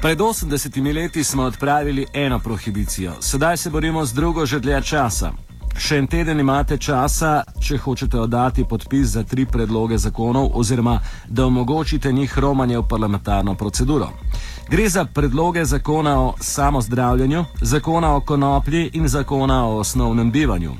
Pred 80 leti smo odpravili eno prohibicijo, sedaj se borimo z drugo že dlje časa. Še en teden imate časa, če hočete oddati podpis za tri predloge zakonov oziroma da omogočite njih romanje v parlamentarno proceduro. Gre za predloge zakona o samozdravljanju, zakona o konoplji in zakona o osnovnem bivanju.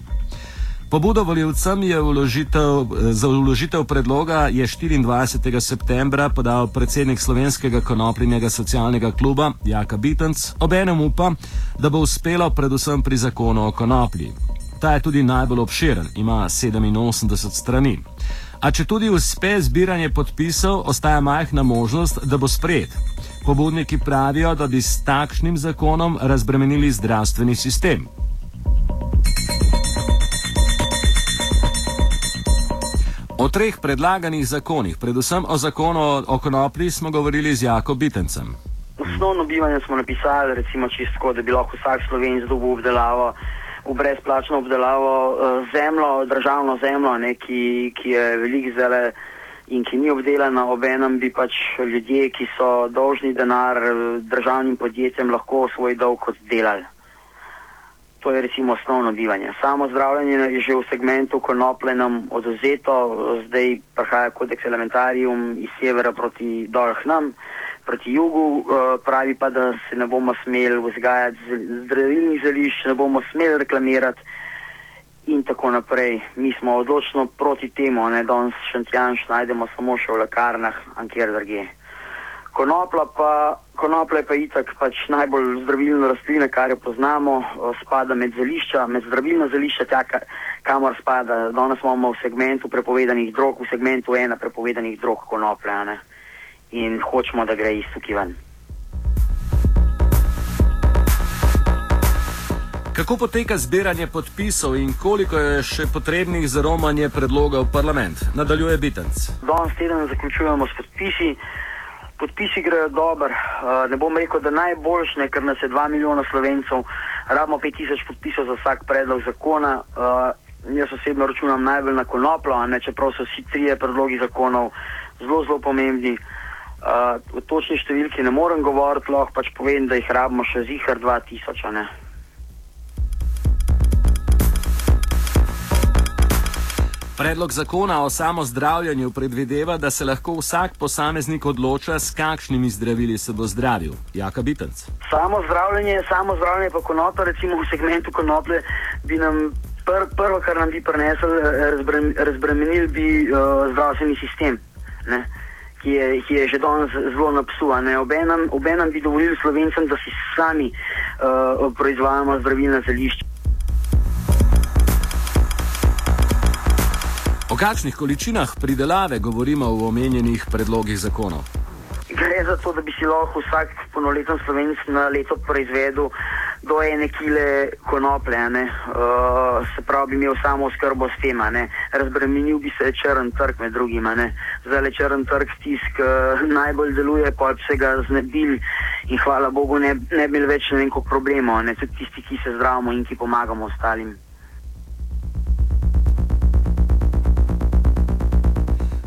Pobudo voljivcem je vložitev, za vložitev predloga je 24. septembra podal predsednik slovenskega konoplinjega socialnega kluba Jaka Bitenc, obenem upa, da bo uspelo predvsem pri zakonu o konoplji. Ta je tudi najbolj obširen, ima 87 strani. A če tudi uspe zbiranje podpisov, ostaja majhna možnost, da bo sprejet. Pobudniki pravijo, da bi s takšnim zakonom razbremenili zdravstveni sistem. O treh predlaganih zakonih, predvsem o zakonu o konoplji, smo govorili z Jako Bitencem. Osnovno bivanje smo napisali, recimo čisto, da bi lahko vsak slovenc dobil obdelavo, v brezplačno obdelavo uh, zemljo, državno zemljo, ne, ki, ki je velik zele in ki ni obdelana, obenem bi pač ljudje, ki so dolžni denar eh, državnim podjetjem, lahko svoj dolg oddelali. To je recimo osnovno bivanje. Samo zdravljenje je že v segmentu konoplje nam oduzeto, zdaj prihaja kodeks elementarium iz severa proti dol k nam, proti jugu, eh, pravi pa, da se ne bomo smeli vzgajati zdravilnih zelišč, ne bomo smeli reklamirati in tako naprej. Mi smo odločno proti temu, da danes šantjanš najdemo samo še v lekarnah, ankjer drugje. Konopla pa, konoplja je pa itak pač najbolj zdravilna rastlina, kar jo poznamo, spada med zelišča, med zdravilna zelišča, tja, kamor spada. Danes imamo v segmentu prepovedanih drog, v segmentu ena prepovedanih drog konoplja in hočemo, da gre iz tukaj ven. Kako poteka zbiranje podpisov in koliko je še potrebnih za romanje predloga v parlament? Nadaljuje Bitenc. Danes teden zaključujemo s podpisi podpisi grejo dobro. Uh, ne bom rekel, da najboljše, ker nas je 2 milijona slovencev, rabimo 5000 podpisov za vsak predlog zakona. Uh, jaz osebno računam najbolj na konoplo, čeprav so vsi trije predlogi zakonov zelo, zelo pomembni. Uh, v točni številki ne morem govoriti, lahko pač povem, da jih rabimo še zihar 2000. Predlog zakona o samozdravljanju predvideva, da se lahko vsak posameznik odloča, s kakšnimi zdravili se bo zdravil. Jaka Bitenc. Samo zdravljenje, samo zdravljenje pa konoplja, recimo v segmentu konoplje, bi nam pr prvo, kar nam bi prinesel, razbrem razbremenil bi uh, zdravstveni sistem. Ne? Ki je, ki je že danes zelo napsuvan. Obenem, obenem bi dovolili slovencem, da si sami uh, proizvajamo zdravilna zelišča. O kakšnih količinah pridelave govorimo v omenjenih predlogih zakonov? Gre za to, da bi si lahko vsak polnoletni slovenc na leto proizvedel do ene kile konoplje, uh, se pravi, bi imel samo skrbo s tem, razbremenil bi se črn trg med drugima. Zdaj le črn trg tisk uh, najbolj deluje, pa se ga znebil in hvala Bogu ne, ne bi več nekaj problemov, ne? tudi tisti, ki se zdravimo in ki pomagamo ostalim.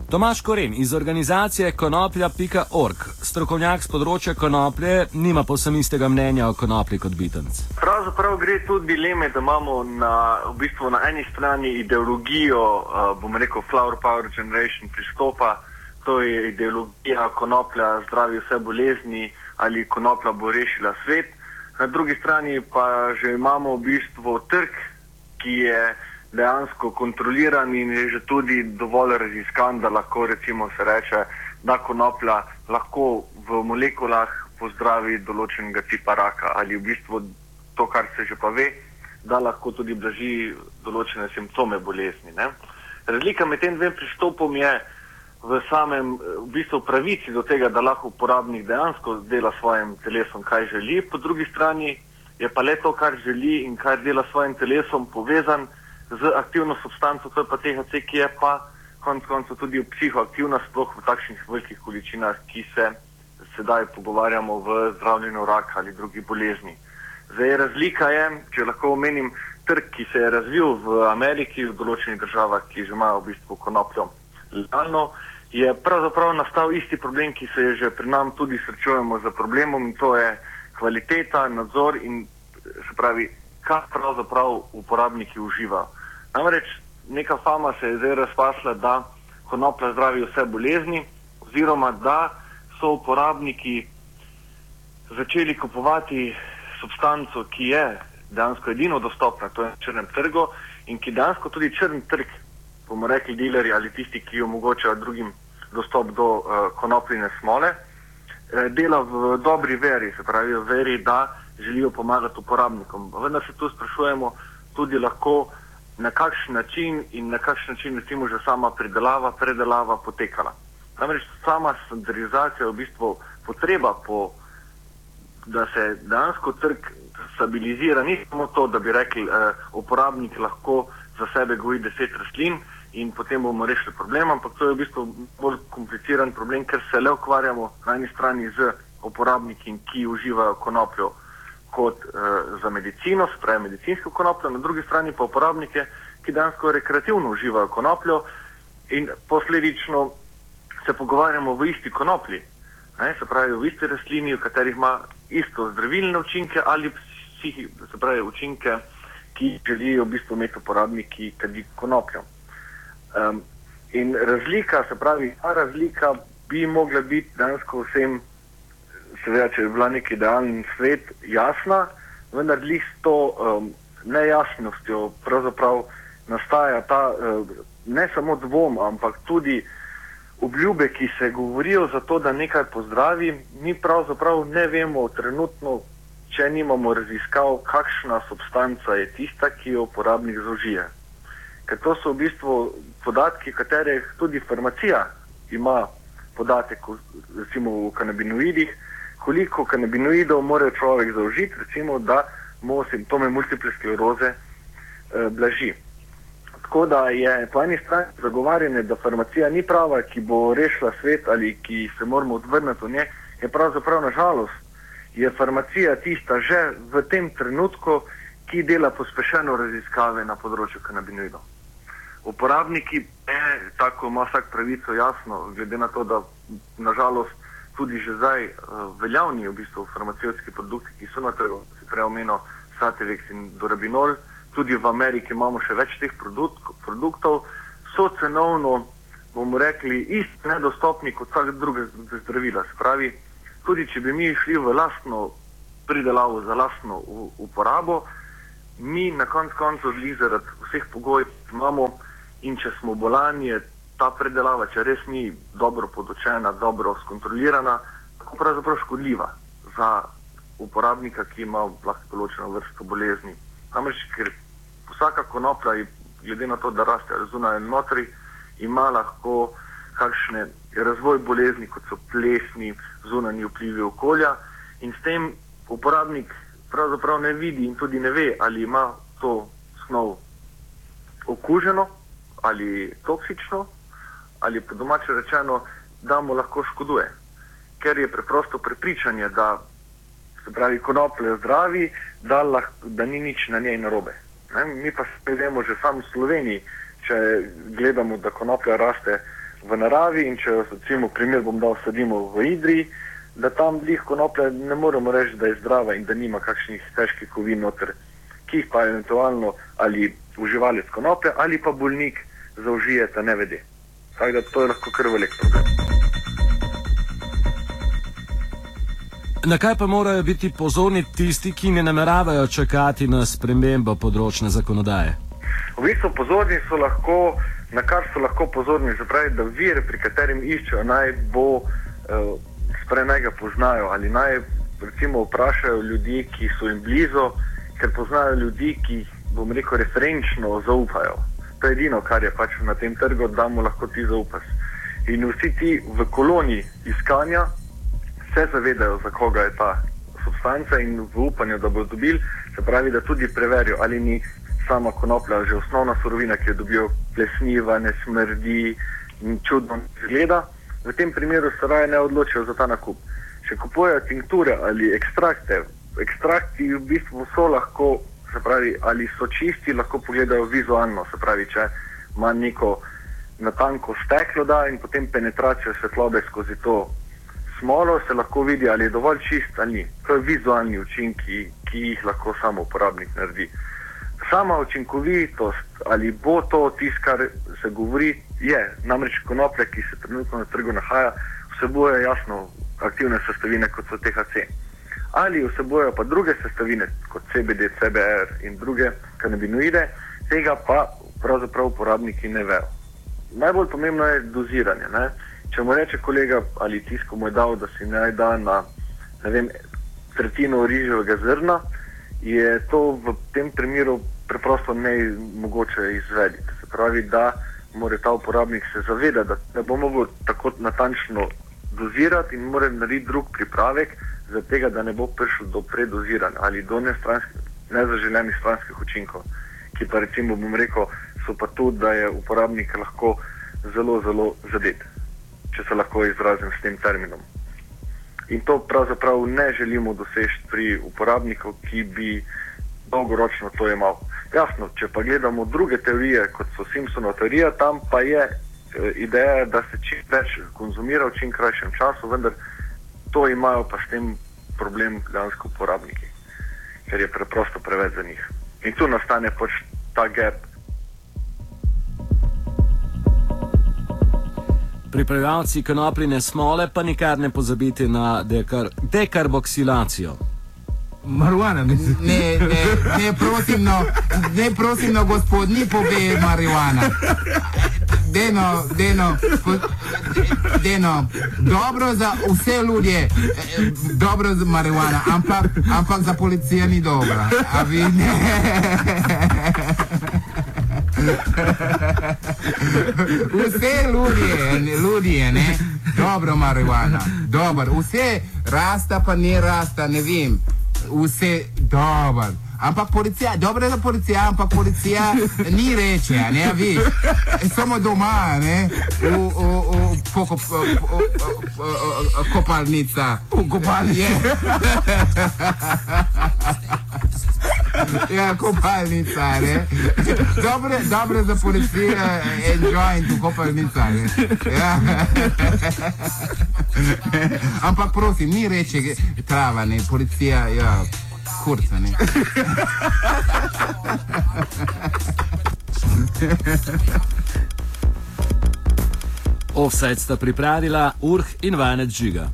Tomaš Koren iz organizacije konoplja.org, strokovnjak z področja konoplje, nima posem istega mnenja o konoplji kot Bitenc. Pravzaprav gre tudi dileme, da imamo na, v bistvu na eni strani ideologijo, uh, bomo rekel, Flower Power Generation pristopa, to je ideologija konoplja zdravi vse bolezni ali konoplja bo rešila svet. Na drugi strani pa že imamo v bistvu trg, ki je dejansko kontroliran in je že tudi dovolj raziskan, da lahko recimo se reče, da konoplja lahko v molekulah pozdravi določenega tipa raka ali v bistvu to, kar se že pa ve, da lahko tudi blaži določene simptome bolezni. Ne? Razlika med tem dvem pristopom je v samem v bistvu pravici do tega, da lahko uporabnik dejansko dela svojim telesom, kaj želi, po drugi strani je pa le to, kar želi in kar dela svojim telesom povezan z aktivno substanco, to je pa THC, ki je pa konec koncev tudi psihoaktivna, sploh v takšnih velikih količinah, ki se sedaj pogovarjamo v zdravljenju raka ali drugih bolezni. Zdaj, razlika je, če lahko omenim, trg, ki se je razvil v Ameriki, v določenih državah, ki že imajo v bistvu konopljo legalno, je pravzaprav nastal isti problem, ki se je že pri nam tudi srečujemo z problemom in to je kvaliteta, nadzor in se pravi, kaj pravzaprav uporabniki uživajo. Namreč neka fama se je zdaj razpasla, da konoplja zdravi vse bolezni oziroma da so uporabniki začeli kupovati substanco, ki je dejansko edino dostopna, to je na črnem trgu in ki dejansko tudi črn trg, bomo rekli, dealerji ali tisti, ki omogočajo drugim dostop do uh, konopljine smole, eh, dela v dobri veri, se pravi v veri, da želijo pomagati uporabnikom. Vendar se tu sprašujemo tudi lahko, na kakšen način in na kakšen način recimo že sama pridelava, predelava potekala. Namreč sama standardizacija je v bistvu potreba po, da se dejansko trg stabilizira, ni samo to, da bi rekli, eh, uporabnik lahko za sebe goji deset rastlin in potem bomo rešili problem, ampak to je v bistvu bolj kompliciran problem, ker se le ukvarjamo na eni strani z uporabniki, ki uživajo konopljo kot eh, za medicino, spravi medicinsko konopljo, na drugi strani pa uporabnike, ki dejansko rekreativno uživajo konopljo in posledično se pogovarjamo v isti konoplji, ne, se pravi v isti rastlini, v katerih ima isto zdravilne učinke ali psihi, se pravi učinke, ki želijo v bistvu imeti uporabniki kadi konopljo. Um, in razlika, se pravi, ta razlika bi mogla biti dejansko vsem, seveda, če bi bila nek idealen svet, jasna, vendar lih s to um, nejasnostjo pravzaprav nastaja ta uh, ne samo dvom, ampak tudi obljube, ki se govorijo za to, da nekaj pozdravi, mi pravzaprav ne vemo trenutno, če nimamo raziskav, kakšna substanca je tista, ki jo uporabnik zaužije. Ker to so v bistvu podatki, katerih tudi farmacija ima podatek, recimo v kanabinoidih, koliko kanabinoidov mora človek zaužiti, recimo, da mu simptome multiple skleroze eh, blaži. Tako da je po eni strani zagovarjanje, da farmacija ni prava, ki bo rešila svet ali ki se moramo odvrniti od nje, je pravzaprav nažalost, je farmacija tista že v tem trenutku, ki dela pospešeno raziskave na področju kanabinoidov. Uporabniki, ne, tako ima vsak pravico jasno, glede na to, da nažalost tudi že zdaj uh, veljavni v bistvu farmacijski produkti, ki so na trgu, se prej omenil Sativex in Dorabinol, tudi v Ameriki imamo še več teh produktov, so cenovno, bomo rekli, isto nedostopni kot vsak druge zdravila. Spravi, tudi če bi mi šli v lastno pridelavo za lastno uporabo, mi na konc koncu odli zaradi vseh pogojev, ki imamo in če smo bolani, je ta predelava, če res ni dobro podočena, dobro skontrolirana, tako pravzaprav škodljiva za uporabnika, ki ima lahko določeno vrsto bolezni. Namreč, ker vsaka konoplja, glede na to, da raste zunaj in notri, ima lahko kakšne razvoj bolezni, kot so plesni, zunanji vplivi okolja in s tem uporabnik pravzaprav ne vidi in tudi ne ve, ali ima to snov okuženo ali toksično, ali pa domače rečeno, da mu lahko škoduje. Ker je preprosto prepričanje, da se pravi, konoplje zdravi, da, lahko, da ni nič na njej narobe. Ne? Mi pa se vemo že sami v Sloveniji, če gledamo, da konoplja raste v naravi in če recimo, primer bom dal, sadimo v Idri, da tam lih konoplja ne moremo reči, da je zdrava in da nima kakšnih težkih kovin noter, ki jih pa eventualno ali uživalec konoplje ali pa bolnik zaužijeta ne vede. Tako da to je lahko kar velik problem. Na kaj pa morajo biti pozorni tisti, ki ne nameravajo čakati na spremembo področne zakonodaje? V bistvu pozorni so lahko, na kar so lahko pozorni, zapravi, da vir, pri katerem iščejo, naj bo, eh, sprej naj ga poznajo ali naj recimo vprašajo ljudi, ki so jim blizu, ker poznajo ljudi, ki bom rekel referenčno zaupajo. To je edino, kar je pač na tem trgu, da mu lahko ti zaupaš. In vsi ti v koloni iskanja se zavedajo, za koga je ta substanca in v upanju, da bo dobili, se pravi, da tudi preverijo, ali ni sama konoplja že osnovna surovina, ki jo dobijo plesniva, ne smrdi in čudno izgleda. V tem primeru se raje ne odločijo za ta nakup. Če kupujejo tinkture ali ekstrakte, ekstrakti v bistvu so lahko, se pravi, ali so čisti, lahko pogledajo vizualno, se pravi, če ima neko na tanko steklo da in potem penetracijo svetlobe skozi to smolo se lahko vidi, ali je dovolj čist ali ni. To je vizualni učinki, ki jih lahko samo uporabnik naredi. Sama učinkovitost, ali bo to tisto, kar se govori, je. Namreč konoplja, ki se trenutno na trgu nahaja, vsebuje jasno aktivne sestavine, kot so THC. Ali vsebujejo pa druge sestavine, kot CBD, CBR in druge kanabinoide, tega pa pravzaprav uporabniki ne vejo. Najbolj pomembno je doziranje. Ne? Če mu reče kolega ali tisko mu je dal, da si naj da na vem, tretjino riževega zrna, je to v tem primeru preprosto ne mogoče izvedeti. Se pravi, da mora ta uporabnik se zavedati, da ne bo mogel tako natančno dozirati in mora narediti drug pripravek, zato da ne bo prišel do predoziranja ali do nezaželenih stranskih učinkov, ki pa recimo bom rekel, so pa tudi, da je uporabnik lahko zelo, zelo zadet, če se lahko izrazim s tem terminom. In to pravzaprav ne želimo doseči pri uporabniku, ki bi dolgoročno to imel. Jasno, če pa gledamo druge teorije, kot so Simpsonova teorija, tam pa je e, ideja, da se čim več konzumira v čim krajšem času, vendar to imajo pa s tem problem dejansko uporabniki, ker je preprosto preveč za njih. In tu nastane pač ta gap. Pripravljalci konopline smole pa nikar ne pozabite na dekar dekarboksilacijo. Marihuana, mislim. Ne, ne, ne, prosim, no, ne, prosim, no, gospod, ni pove marihuana. Deno, deno, deno, dobro za vse ljudje, dobro za marihuana, ampak, ampak za policijo ni dobro. A vi ne. Vse ljudje, ljudje, ne, dobro marihuana, dobro, vse rasta pa ne rasta, ne vem vse dobro. Ampak policija, dobro za policijo, ampak policija ni reče, ne veš. Samo doma, ne, v, v, v pokop, kopalnica. V kopalnici. Ja, kopalnica, ne. Dobre, dobre za policijo, enjoy in kopalnica, ne. Ja. Ampak prosim, ni reče trava, ne, policija, ja, kurca, ne. Offside sta pripravila Urh in Vanec Žiga.